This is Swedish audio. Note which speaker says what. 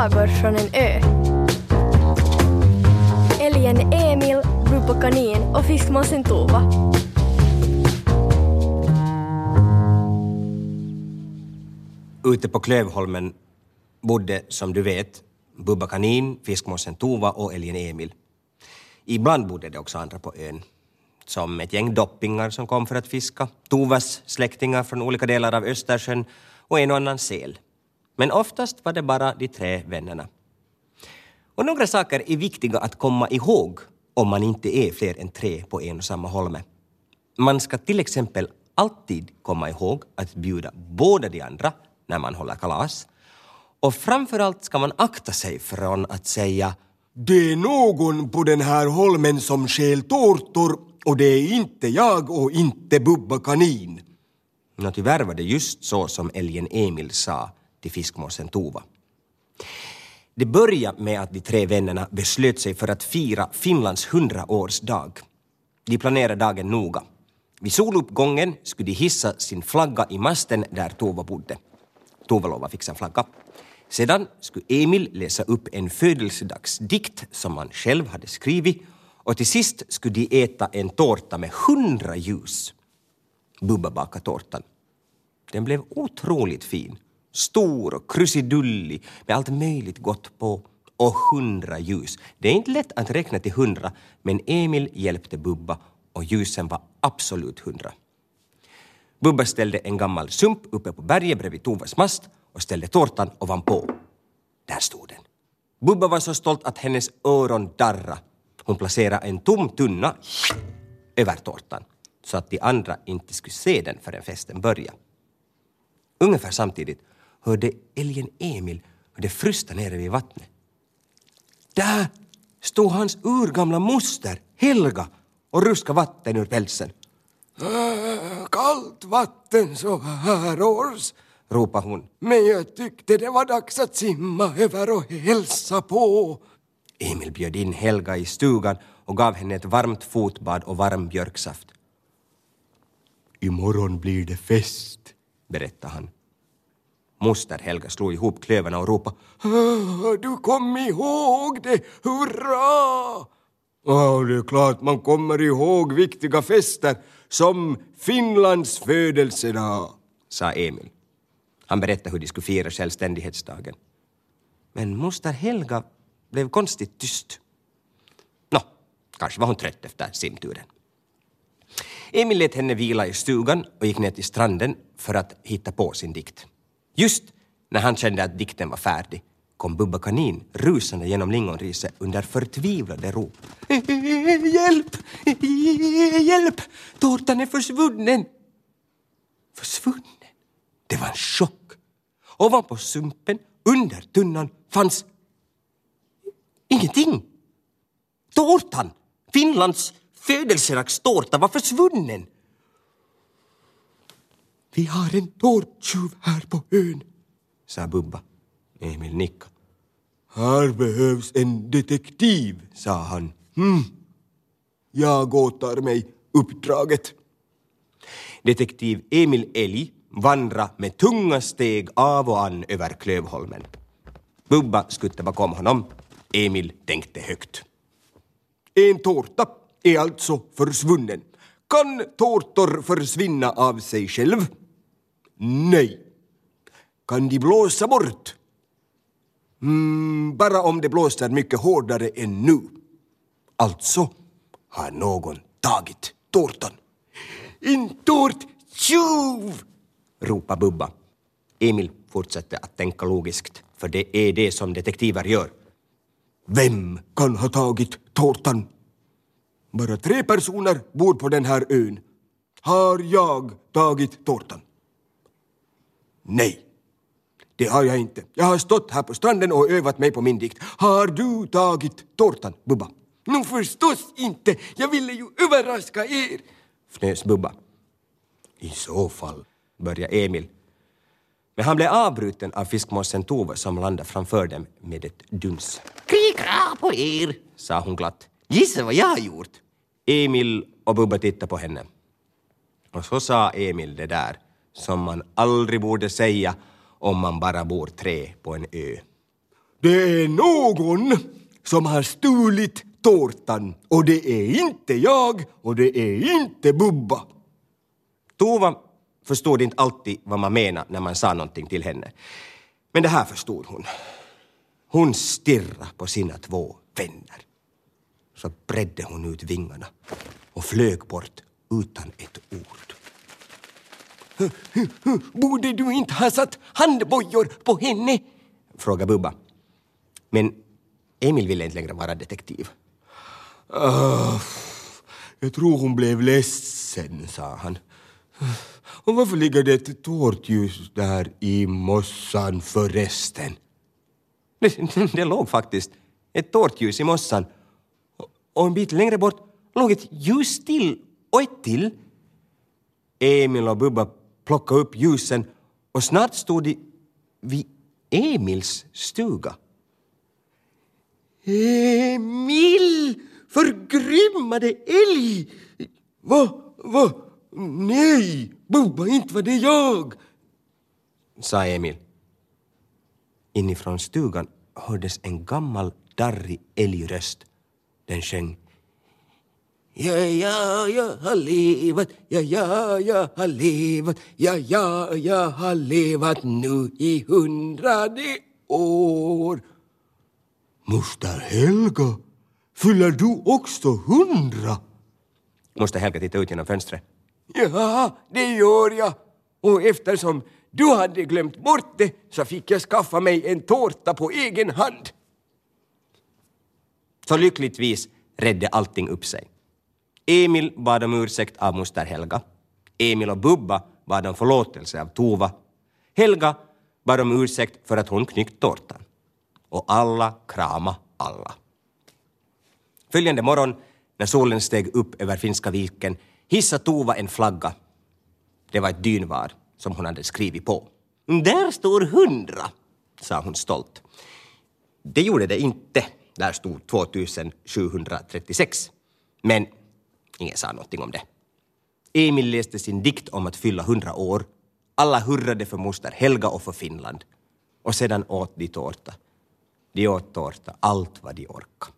Speaker 1: sagor från en ö. Älgen Emil, Bubba Kanin och fiskmåsen Tova.
Speaker 2: Ute på Klövholmen bodde, som du vet, Bubba Kanin, fiskmåsen Tova och älgen Emil. Ibland bodde det också andra på ön, som ett gäng doppingar som kom för att fiska, Tovas släktingar från olika delar av Östersjön och en och annan säl. Men oftast var det bara de tre vännerna. Och några saker är viktiga att komma ihåg om man inte är fler än tre på en och samma holme. Man ska till exempel alltid komma ihåg att bjuda båda de andra när man håller kalas. Och framförallt ska man akta sig från att säga
Speaker 3: Det är någon på den här holmen som stjäl tårtor och det är inte jag och inte Bubba Kanin.
Speaker 2: Nå, tyvärr var det just så som älgen Emil sa till fiskmåsen Tova. Det började med att de tre vännerna beslöt sig för att fira Finlands hundraårsdag. De planerade dagen noga. Vid soluppgången skulle de hissa sin flagga i masten där Tova bodde. Tova lovade fixa en flagga. Sedan skulle Emil läsa upp en födelsedagsdikt som han själv hade skrivit och till sist skulle de äta en tårta med hundra ljus. Bubba bakade tårtan. Den blev otroligt fin. Stor och krusidullig med allt möjligt gott på och hundra ljus. Det är inte lätt att räkna till hundra men Emil hjälpte Bubba och ljusen var absolut hundra. Bubba ställde en gammal sump uppe på berget bredvid Tovas mast och ställde tårtan ovanpå. Där stod den. Bubba var så stolt att hennes öron darra. Hon placerade en tom tunna över tårtan så att de andra inte skulle se den förrän festen började. Ungefär samtidigt hörde älgen Emil hur det frustade nere vid vattnet. Där stod hans urgamla moster Helga och ruskade vatten ur pälsen.
Speaker 3: Äh, Kallt vatten så här års,
Speaker 2: ropade hon.
Speaker 3: men jag tyckte det var dags att simma över och hälsa på.
Speaker 2: Emil bjöd in Helga i stugan och gav henne ett varmt fotbad och varm björksaft.
Speaker 3: Imorgon blir det fest,
Speaker 2: berättade han. Moster Helga slog ihop klövarna och ropade
Speaker 3: ah, Du kom ihåg det, hurra! Ja, det är klart man kommer ihåg viktiga fester som Finlands födelsedag.
Speaker 2: sa Emil. Han berättade hur de skulle fira självständighetsdagen. Men moster Helga blev konstigt tyst. Nå, kanske var hon trött efter simturen. Emil lät henne vila i stugan och gick ner till stranden för att hitta på sin dikt. Just när han kände att dikten var färdig kom Bubba Kanin rusande genom lingonriset under förtvivlade rop. Hjälp! Hjälp! Tårtan är försvunnen! Försvunnen? Det var en chock. Ovanpå sumpen, under tunnan, fanns ingenting. Tårtan, Finlands födelsedagstårta, var försvunnen.
Speaker 3: Vi har en tårttjuv här på ön.
Speaker 2: sa Bubba. Emil nickade.
Speaker 3: Här behövs en detektiv, sa han. Hmm. Jag åtar mig uppdraget.
Speaker 2: Detektiv Emil Elg vandra med tunga steg av och an över Klövholmen. Bubba skuttade bakom honom. Emil tänkte högt.
Speaker 3: En tårta är alltså försvunnen. Kan tårtor försvinna av sig själv? Nej. Kan de blåsa bort? Mm, bara om det blåser mycket hårdare än nu. Alltså har någon tagit tårtan. En tårttjuv!
Speaker 2: ropar Bubba. Emil fortsätter att tänka logiskt, för det är det som detektiver gör.
Speaker 3: Vem kan ha tagit tårtan? Bara tre personer bor på den här ön. Har jag tagit tårtan? Nej, det har jag inte. Jag har stått här på stranden och övat mig på min dikt. Har du tagit tårtan, Bubba? Nu förstås inte! Jag ville ju överraska er!
Speaker 2: fnös Bubba. I så fall, började Emil. Men han blev avbruten av fiskmåsen Tove som landade framför dem med ett duns.
Speaker 4: Krikra på er,
Speaker 2: sa hon glatt.
Speaker 4: Gissa vad jag har gjort?
Speaker 2: Emil och Bubba tittade på henne. Och så sa Emil det där som man aldrig borde säga om man bara bor tre på en ö.
Speaker 3: Det är någon som har stulit tårtan och det är inte jag och det är inte Bubba.
Speaker 2: Tova förstod inte alltid vad man menade när man sa någonting till henne. Men det här förstod hon. Hon stirrade på sina två vänner. Så bredde hon ut vingarna och flög bort utan ett ord.
Speaker 3: Borde du inte ha satt handbojor på henne?
Speaker 2: frågade Bubba. Men Emil ville inte längre vara detektiv.
Speaker 3: Uh, jag tror hon blev ledsen, sa han. Och varför ligger det ett tårtljus där i mossan förresten?
Speaker 2: Det, det låg faktiskt ett tårtljus i mossan. Och en bit längre bort låg ett ljus till och ett till. Emil och Bubba plockade upp ljusen och snart stod de vid Emils stuga.
Speaker 3: Emil! Förgrymmade älg! Va? Va? Nej, Bubba, inte var det jag!
Speaker 2: sa Emil. Inifrån stugan hördes en gammal darrig älgröst. Den sjöng
Speaker 3: Ja, ja, jag har levat, ja, ja, jag har levat, ja, ja, jag har levat nu i hundrade år. Moster Helga, fyller du också hundra?
Speaker 2: Måste Helga titta ut genom fönstret.
Speaker 3: Ja, det gör jag. Och eftersom du hade glömt bort det så fick jag skaffa mig en tårta på egen hand.
Speaker 2: Så lyckligtvis redde allting upp sig. Emil bad om ursäkt av moster Helga. Emil och Bubba bad om förlåtelse av Tova. Helga bad om ursäkt för att hon knyckt tårtan. Och alla krama alla. Följande morgon, när solen steg upp över Finska viken, hissade Tova en flagga. Det var ett dynvar som hon hade skrivit på. Där står hundra, sa hon stolt. Det gjorde det inte. Där stod 2736. Men ingen sa någonting om det. Emil läste sin dikt om att fylla hundra år. Alla hurrade för moster Helga och för Finland. Och sedan åt de tårta. De åt tårta allt vad de orkade.